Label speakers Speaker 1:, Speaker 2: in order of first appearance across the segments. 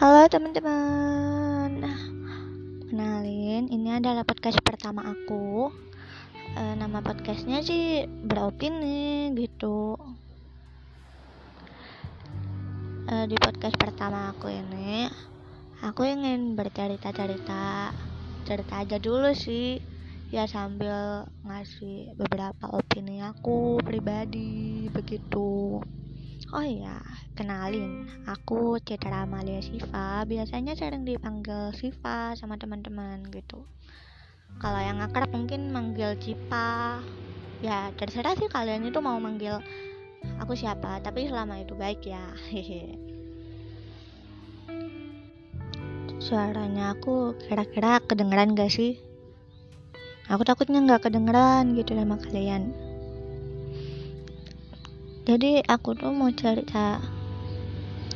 Speaker 1: Halo teman-teman. Kenalin, ini adalah podcast pertama aku. E, Nama podcastnya sih beropini gitu. E, Di podcast pertama aku ini Aku ingin bercerita-cerita Cerita aja dulu sih. Ya sambil ngasih beberapa opini aku pribadi begitu Oh iya, kenalin, aku Citra Amalia Siva, biasanya sering dipanggil Siva sama teman-teman gitu. Kalau yang akrab mungkin manggil Cipa, ya terserah sih kalian itu mau manggil aku siapa, tapi selama itu baik ya, hehe. Suaranya aku kira-kira kedengeran gak sih? Aku takutnya nggak kedengeran gitu sama kalian jadi aku tuh mau cerita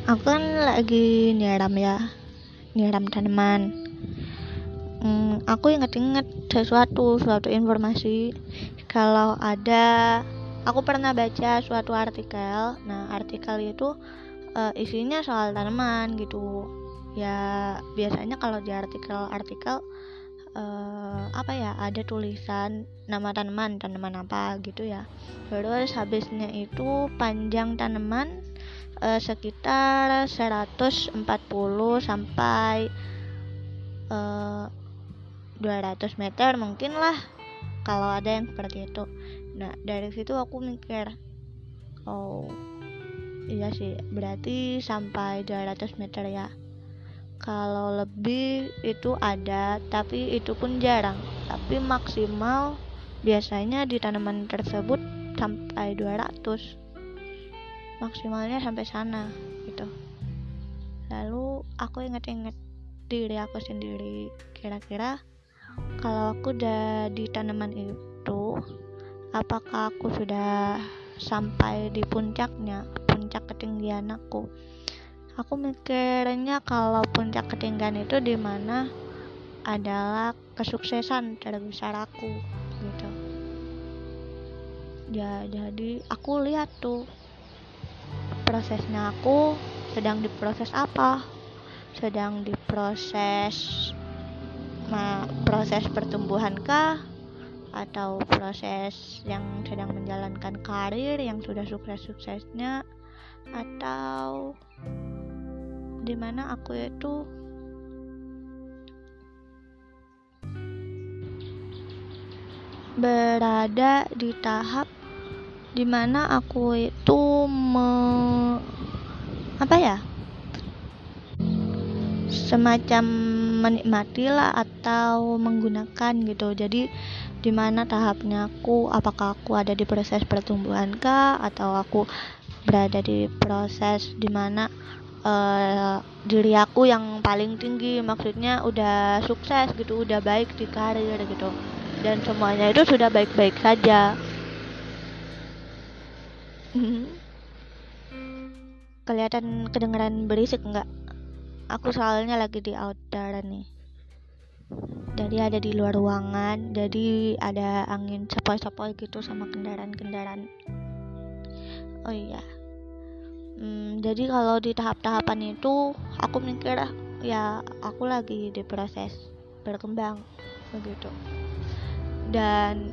Speaker 1: aku kan lagi nyiram ya nyiram tanaman. Hmm, aku inget-inget sesuatu suatu informasi. Kalau ada aku pernah baca suatu artikel. Nah artikel itu uh, isinya soal tanaman gitu. Ya biasanya kalau di artikel-artikel uh, apa ya ada tulisan nama tanaman tanaman apa gitu ya. Terus habisnya itu panjang tanaman uh, sekitar 140 sampai uh, eh, 200 meter mungkin lah kalau ada yang seperti itu. Nah dari situ aku mikir oh iya sih berarti sampai 200 meter ya kalau lebih itu ada tapi itu pun jarang. Tapi maksimal biasanya di tanaman tersebut sampai 200 maksimalnya sampai sana gitu. Lalu aku inget-inget diri aku sendiri. Kira-kira kalau aku udah di tanaman itu apakah aku sudah sampai di puncaknya puncak ketinggian aku aku mikirnya kalau puncak ketinggian itu di mana adalah kesuksesan terbesar aku gitu. Ya jadi aku lihat tuh prosesnya aku sedang diproses apa sedang diproses ma proses pertumbuhan kah atau proses yang sedang menjalankan karir yang sudah sukses-suksesnya atau di mana aku itu berada di tahap di mana aku itu me, apa ya? Semacam menikmati lah atau menggunakan gitu. Jadi di mana tahapnya aku apakah aku ada di proses pertumbuhan kah atau aku berada di proses di mana uh, diri aku yang paling tinggi maksudnya udah sukses gitu udah baik di karir gitu. Dan semuanya itu sudah baik-baik saja. Kelihatan kedengeran berisik nggak? Aku soalnya lagi di outdoor nih. Jadi ada di luar ruangan jadi ada angin sepoi-sepoi gitu sama kendaraan-kendaraan. Oh iya hmm, jadi kalau di tahap-tahapan itu aku mikir ya aku lagi di proses berkembang begitu. Dan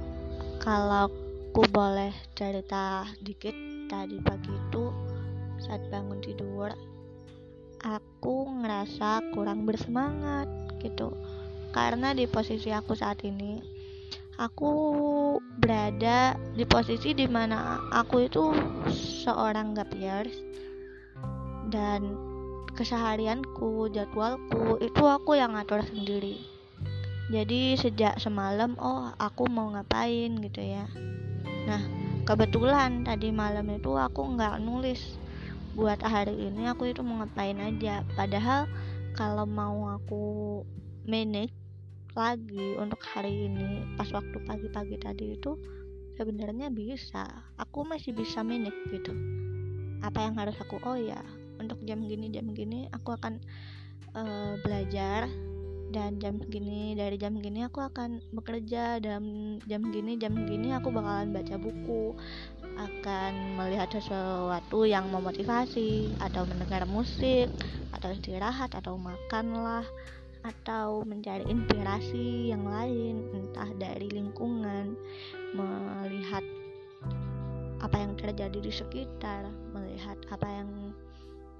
Speaker 1: kalau aku boleh cerita dikit tadi pagi itu saat bangun tidur aku ngerasa kurang bersemangat gitu. Karena di posisi aku saat ini aku berada di posisi di mana aku itu seorang gap years. Dan keseharianku jadwalku itu aku yang ngatur sendiri. Jadi sejak semalam oh aku mau ngapain gitu ya. Nah kebetulan tadi malam itu aku nggak nulis. Buat hari ini aku itu mau ngapain aja. Padahal kalau mau aku manage lagi untuk hari ini pas waktu pagi-pagi tadi itu sebenarnya bisa. Aku masih bisa manage gitu. Apa yang harus aku oh ya untuk jam gini jam gini aku akan uh, belajar. Dan jam segini dari jam gini aku akan bekerja. Dan jam gini jam gini aku bakalan baca buku. Akan melihat sesuatu yang memotivasi atau mendengar musik atau istirahat atau makanlah atau mencari inspirasi yang lain entah dari lingkungan melihat apa yang terjadi di sekitar melihat apa yang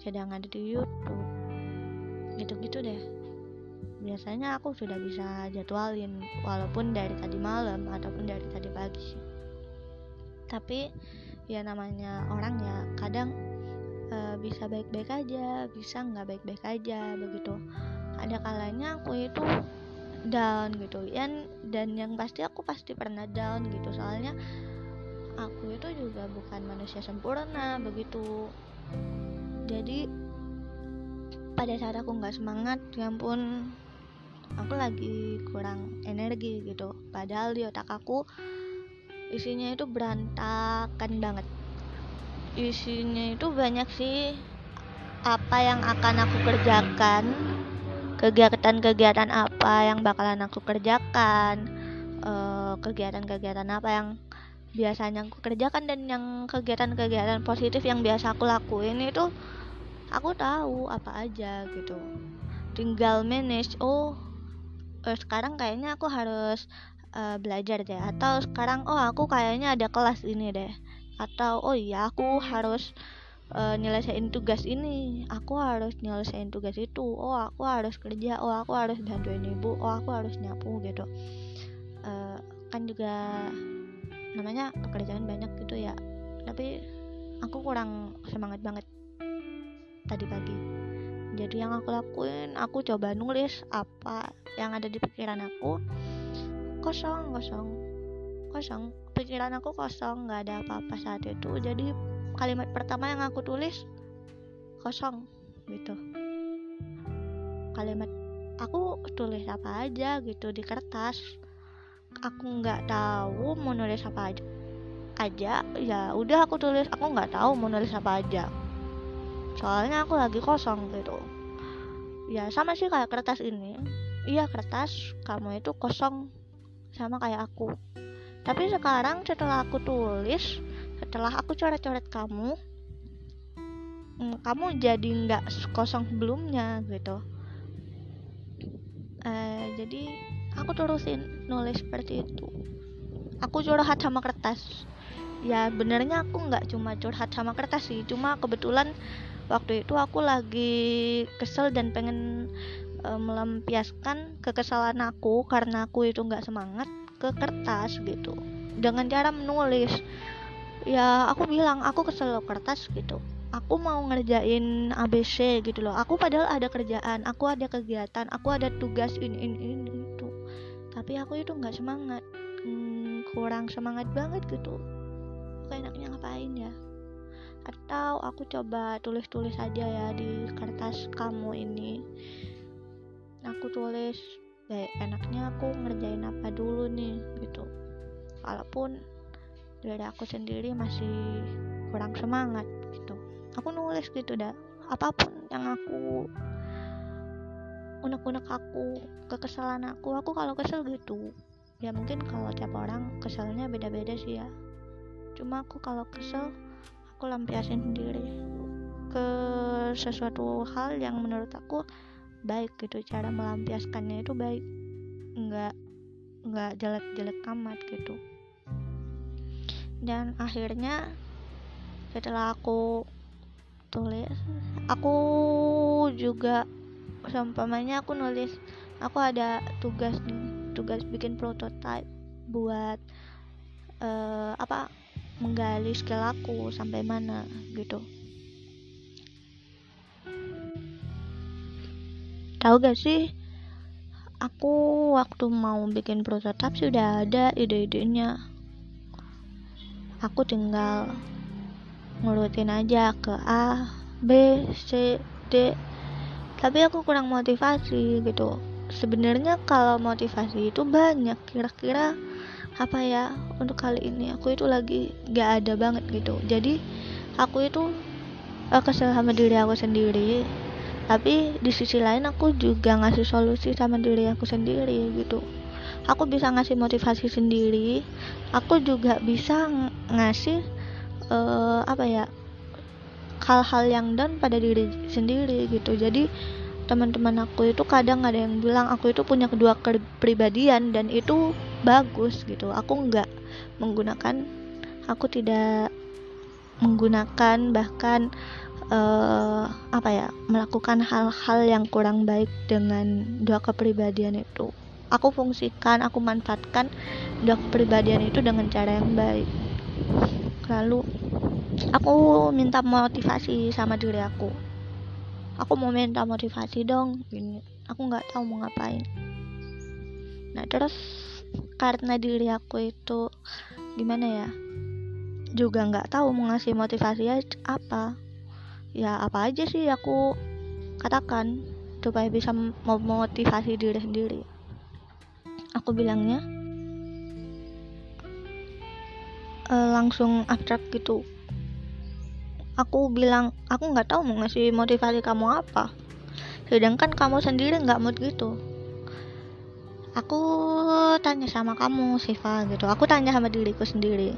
Speaker 1: sedang ada di YouTube gitu-gitu deh. Biasanya aku sudah bisa jadwalin walaupun dari tadi malam ataupun dari tadi pagi. Tapi ya namanya orang ya kadang e, bisa baik-baik aja bisa nggak baik-baik aja begitu ada kalanya aku itu down gitu. Dan dan yang pasti aku pasti pernah down gitu. Soalnya aku itu juga bukan manusia sempurna begitu. Jadi pada saat aku nggak semangat ya ampun aku lagi kurang energi gitu. Padahal di otak aku isinya itu berantakan banget. Isinya itu banyak sih apa yang akan aku kerjakan kegiatan-kegiatan apa yang bakalan aku kerjakan eh, kegiatan-kegiatan apa yang biasanya aku kerjakan dan yang kegiatan-kegiatan positif yang biasa aku lakuin itu aku tahu apa aja gitu. Tinggal manage oh uh, sekarang kayaknya aku harus uh, belajar deh. Atau sekarang oh aku kayaknya ada kelas ini deh. Atau oh iya aku harus uh, nyelesain tugas ini. Aku harus nyelesain tugas itu. Oh aku harus kerja. Oh aku harus bantuin ibu. Oh aku harus nyapu gitu. Uh, kan juga namanya pekerjaan banyak gitu ya. Tapi aku kurang semangat banget tadi pagi. Jadi yang aku lakuin aku coba nulis apa yang ada di pikiran aku. Kosong kosong. Kosong. Pikiran aku kosong. Nggak ada apa-apa saat itu. Jadi kalimat pertama yang aku tulis kosong gitu. Kalimat aku tulis apa aja gitu di kertas. Aku nggak tahu mau nulis apa aja aja ya udah aku tulis. Aku nggak tahu mau nulis apa aja. Soalnya aku lagi kosong gitu. Ya sama sih kayak kertas ini. Iya kertas kamu itu kosong sama kayak aku. Tapi sekarang setelah aku tulis setelah aku coret-coret kamu hmm, kamu jadi nggak kosong sebelumnya gitu. Uh, jadi aku terusin nulis seperti itu. Aku curhat sama kertas. Ya benernya aku nggak cuma curhat sama kertas sih cuma kebetulan waktu itu aku lagi kesel dan pengen e, melampiaskan kekesalan aku karena aku itu nggak semangat ke kertas gitu. Dengan cara menulis ya aku bilang aku kesel kertas gitu. Aku mau ngerjain ABC gitu loh. Aku padahal ada kerjaan aku ada kegiatan aku ada tugas ini ini ini itu. Tapi aku itu nggak semangat. Hmm, kurang semangat banget gitu. Kayak enaknya ngapain ya? Atau aku coba tulis-tulis aja ya di kertas kamu ini. Aku tulis baik enaknya aku ngerjain apa dulu nih? gitu. Walaupun dari aku sendiri masih kurang semangat gitu. Aku nulis gitu dah apa pun yang aku unek-unek aku kekesalan aku aku kalau kesel gitu. Ya mungkin kalau tiap orang keselnya beda-beda sih ya. Cuma aku kalau kesel aku lampiasin sendiri ke sesuatu hal yang menurut aku baik gitu. Cara melampiaskannya itu baik. Nggak nggak jelek-jelek amat gitu dan akhirnya setelah aku tulis aku juga seumpamanya aku nulis aku ada tugas tugas bikin prototype buat uh, apa menggali skill aku sampai mana gitu. Tahu gak sih aku waktu mau bikin prototipe sudah ada ide-idenya aku tinggal ngurutin aja ke A B C D. Tapi aku kurang motivasi gitu. Sebenarnya kalau motivasi itu banyak. Kira-kira apa ya? Untuk kali ini aku itu lagi gak ada banget gitu. Jadi aku itu uh, kesel sama diri aku sendiri. Tapi di sisi lain aku juga ngasih solusi sama diri aku sendiri gitu aku bisa ngasih motivasi sendiri. Aku juga bisa ngasih uh, apa ya hal-hal yang down pada diri sendiri gitu. Jadi teman-teman aku itu kadang ada yang bilang aku itu punya kedua kepribadian dan itu bagus gitu. Aku nggak menggunakan aku tidak menggunakan bahkan uh, apa ya melakukan hal-hal yang kurang baik dengan dua kepribadian itu aku fungsikan aku manfaatkan dua kepribadian itu dengan cara yang baik. Lalu aku minta motivasi sama diri aku. Aku mau minta motivasi dong ini aku nggak tahu mau ngapain. Nah terus karena diri aku itu gimana ya juga nggak tahu mau ngasih motivasi apa. Ya apa aja sih aku katakan supaya bisa memotivasi diri sendiri aku bilangnya uh, langsung abstrak gitu. Aku bilang aku nggak tahu mau ngasih motivasi kamu apa. Sedangkan kamu sendiri nggak mood gitu. Aku tanya sama kamu Siva gitu. Aku tanya sama diriku sendiri.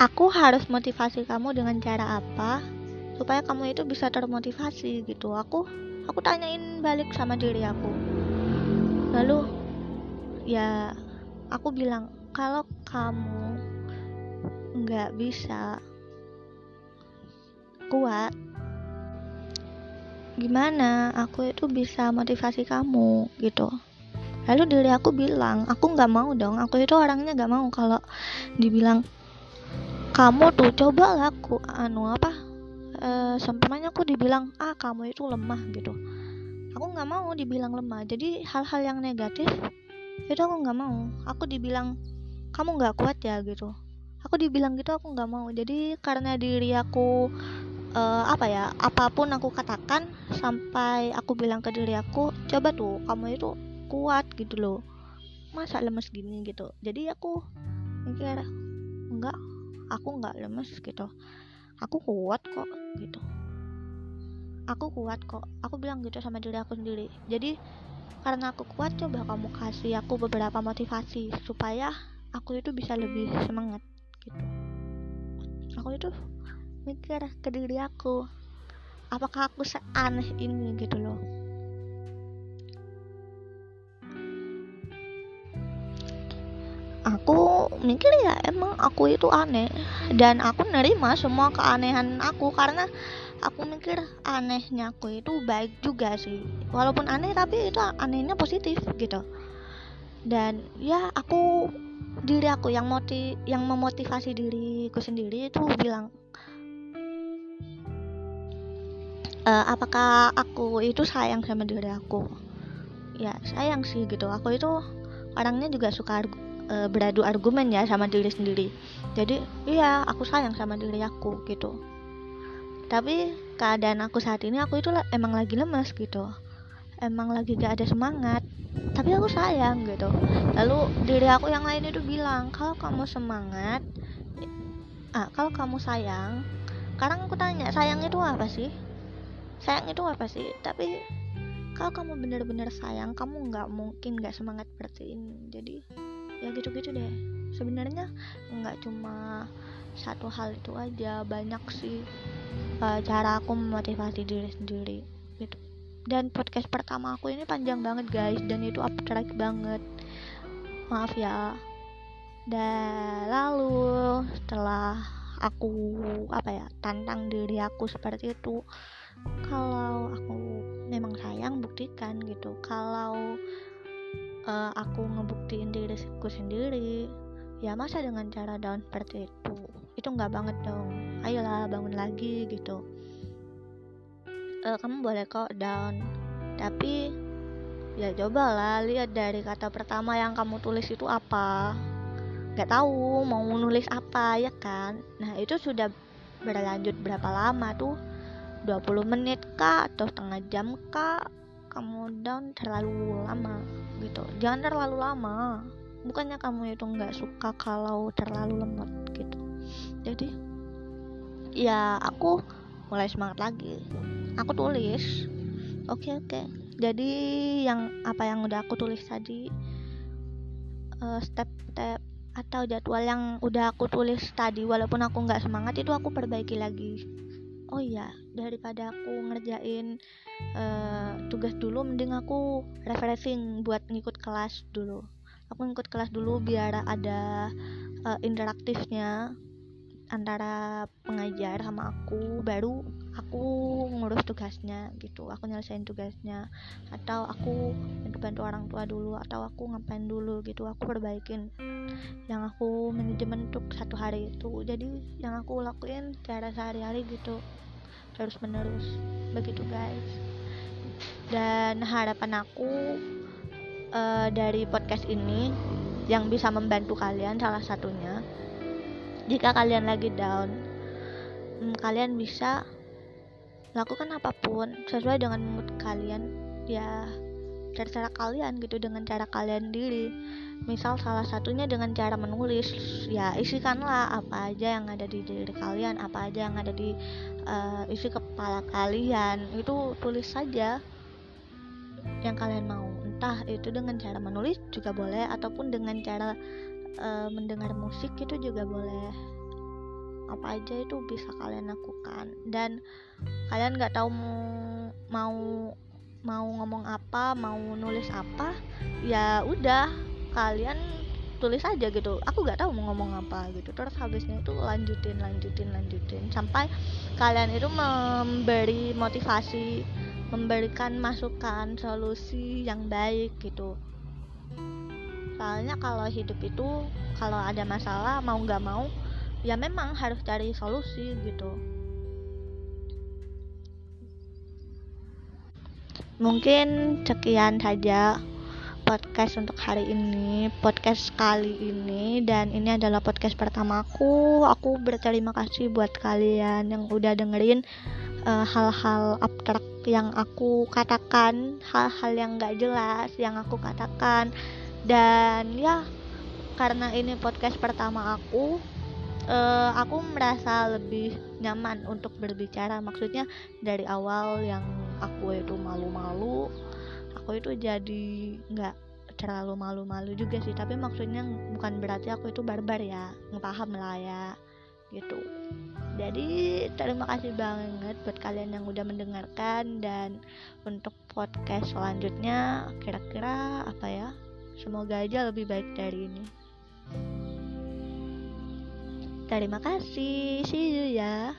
Speaker 1: Aku harus motivasi kamu dengan cara apa supaya kamu itu bisa termotivasi? gitu. Aku aku tanyain balik sama diri aku lalu ya aku bilang kalau kamu nggak bisa kuat gimana aku itu bisa motivasi kamu? Gitu. Lalu diri aku bilang aku nggak mau dong aku itu orangnya nggak mau. Kalau dibilang kamu tuh coba laku anu apa e, aku dibilang ah kamu itu lemah gitu aku nggak mau dibilang lemah. Jadi hal-hal yang negatif itu aku nggak mau. Aku dibilang kamu nggak kuat ya gitu. Aku dibilang gitu aku nggak mau. Jadi karena diri aku uh, apa ya apa pun aku katakan sampai aku bilang ke diri aku coba tuh kamu itu kuat gitu loh. Masa lemes gini gitu. Jadi aku mikir enggak aku enggak lemes gitu. Aku kuat kok gitu aku kuat kok. Aku bilang gitu sama diri aku sendiri. Jadi karena aku kuat coba kamu kasih aku beberapa motivasi supaya aku itu bisa lebih semangat gitu. Aku itu mikir ke diri aku apakah aku seaneh ini? gitu loh. Aku mikir ya emang aku itu aneh. Dan aku nerima semua keanehan aku karena aku mikir anehnya aku itu baik juga sih. Walaupun aneh tapi itu anehnya positif gitu. Dan ya aku diri aku yang moti yang memotivasi diriku sendiri itu bilang e, apakah aku itu sayang sama diri aku? Ya sayang sih gitu. Aku itu orangnya juga suka argu, e, beradu argumen ya sama diri sendiri. Jadi iya aku sayang sama diri aku gitu tapi keadaan aku saat ini aku itu emang lagi lemes gitu. Emang lagi gak ada semangat. Tapi aku sayang gitu. Lalu diri aku yang lain itu bilang kalau kamu semangat ah kalau kamu sayang sekarang aku tanya sayang itu apa sih? Sayang itu apa sih? Tapi kalau kamu benar-benar sayang kamu nggak mungkin nggak semangat seperti ini. Jadi ya gitu-gitu deh. Sebenarnya nggak cuma satu hal itu aja banyak sih uh, cara aku memotivasi diri sendiri gitu. Dan podcast pertama aku ini panjang banget guys dan itu abstrak banget. Maaf ya. Dan lalu setelah aku apa ya tantang diri aku seperti itu kalau aku memang sayang buktikan gitu. Kalau uh, aku ngebuktiin diriku sendiri ya masa dengan cara down seperti itu? Itu nggak banget dong. Ayolah bangun lagi gitu. Uh, kamu boleh kok down tapi ya cobalah lihat dari kata pertama yang kamu tulis itu apa. Nggak tahu mau nulis apa ya kan? Nah itu sudah berlanjut berapa lama tuh? 20 menit kah? Atau setengah jam kah? Kamu down terlalu lama gitu. Jangan terlalu lama bukannya kamu itu nggak suka kalau terlalu lemot gitu? Jadi ya aku mulai semangat lagi. Aku tulis. Oke okay, oke. Okay. jadi yang apa yang udah aku tulis tadi uh, step-step atau jadwal yang udah aku tulis tadi walaupun aku nggak semangat itu aku perbaiki lagi. Oh iya daripada aku ngerjain uh, tugas dulu mending aku refreshing buat ngikut kelas dulu aku ngikut kelas dulu biar ada uh, interaktifnya antara pengajar sama aku. Baru aku ngurus tugasnya gitu. Aku nyelesain tugasnya. Atau aku bantu-bantu orang tua dulu atau aku ngapain dulu gitu. Aku perbaikin yang aku manajemen untuk satu hari itu. Jadi yang aku lakuin cara sehari-hari gitu. Terus menerus begitu guys. Dan harapan aku uh, dari podcast ini yang bisa membantu kalian salah satunya. Jika kalian lagi down hmm, kalian bisa lakukan apa pun sesuai dengan mood kalian. Ya cara-cara kalian gitu dengan cara kalian diri misal salah satunya dengan cara menulis ya isikanlah apa aja yang ada di diri kalian apa aja yang ada di uh, isi kepala kalian. Itu tulis saja yang kalian mau entah itu dengan cara menulis juga boleh ataupun dengan cara uh, mendengar musik itu juga boleh. Apa aja itu bisa kalian lakukan. Dan kalian nggak tahu mau mau mau ngomong apa mau nulis apa ya udah kalian tulis aja gitu. Aku nggak tahu mau ngomong apa gitu. Terus habisnya itu lanjutin lanjutin lanjutin. Sampai kalian itu memberi motivasi memberikan masukan solusi yang baik gitu. Soalnya kalau hidup itu kalau ada masalah mau nggak mau ya memang harus cari solusi gitu. Mungkin sekian saja podcast untuk hari ini podcast kali ini dan ini adalah podcast pertamaku aku. Berterima kasih buat kalian yang udah dengerin eh, hal-hal uh, abstrak yang aku katakan hal-hal yang gak jelas yang aku katakan. Dan ya karena ini podcast pertama aku uh, aku merasa lebih nyaman untuk berbicara. Maksudnya dari awal yang aku itu malu-malu aku itu jadi nggak terlalu malu-malu juga sih tapi maksudnya bukan berarti aku itu barbar ya ngepaham lah ya gitu jadi terima kasih banget buat kalian yang udah mendengarkan dan untuk podcast selanjutnya kira-kira apa ya Semoga aja lebih baik dari ini. Terima kasih. See you ya.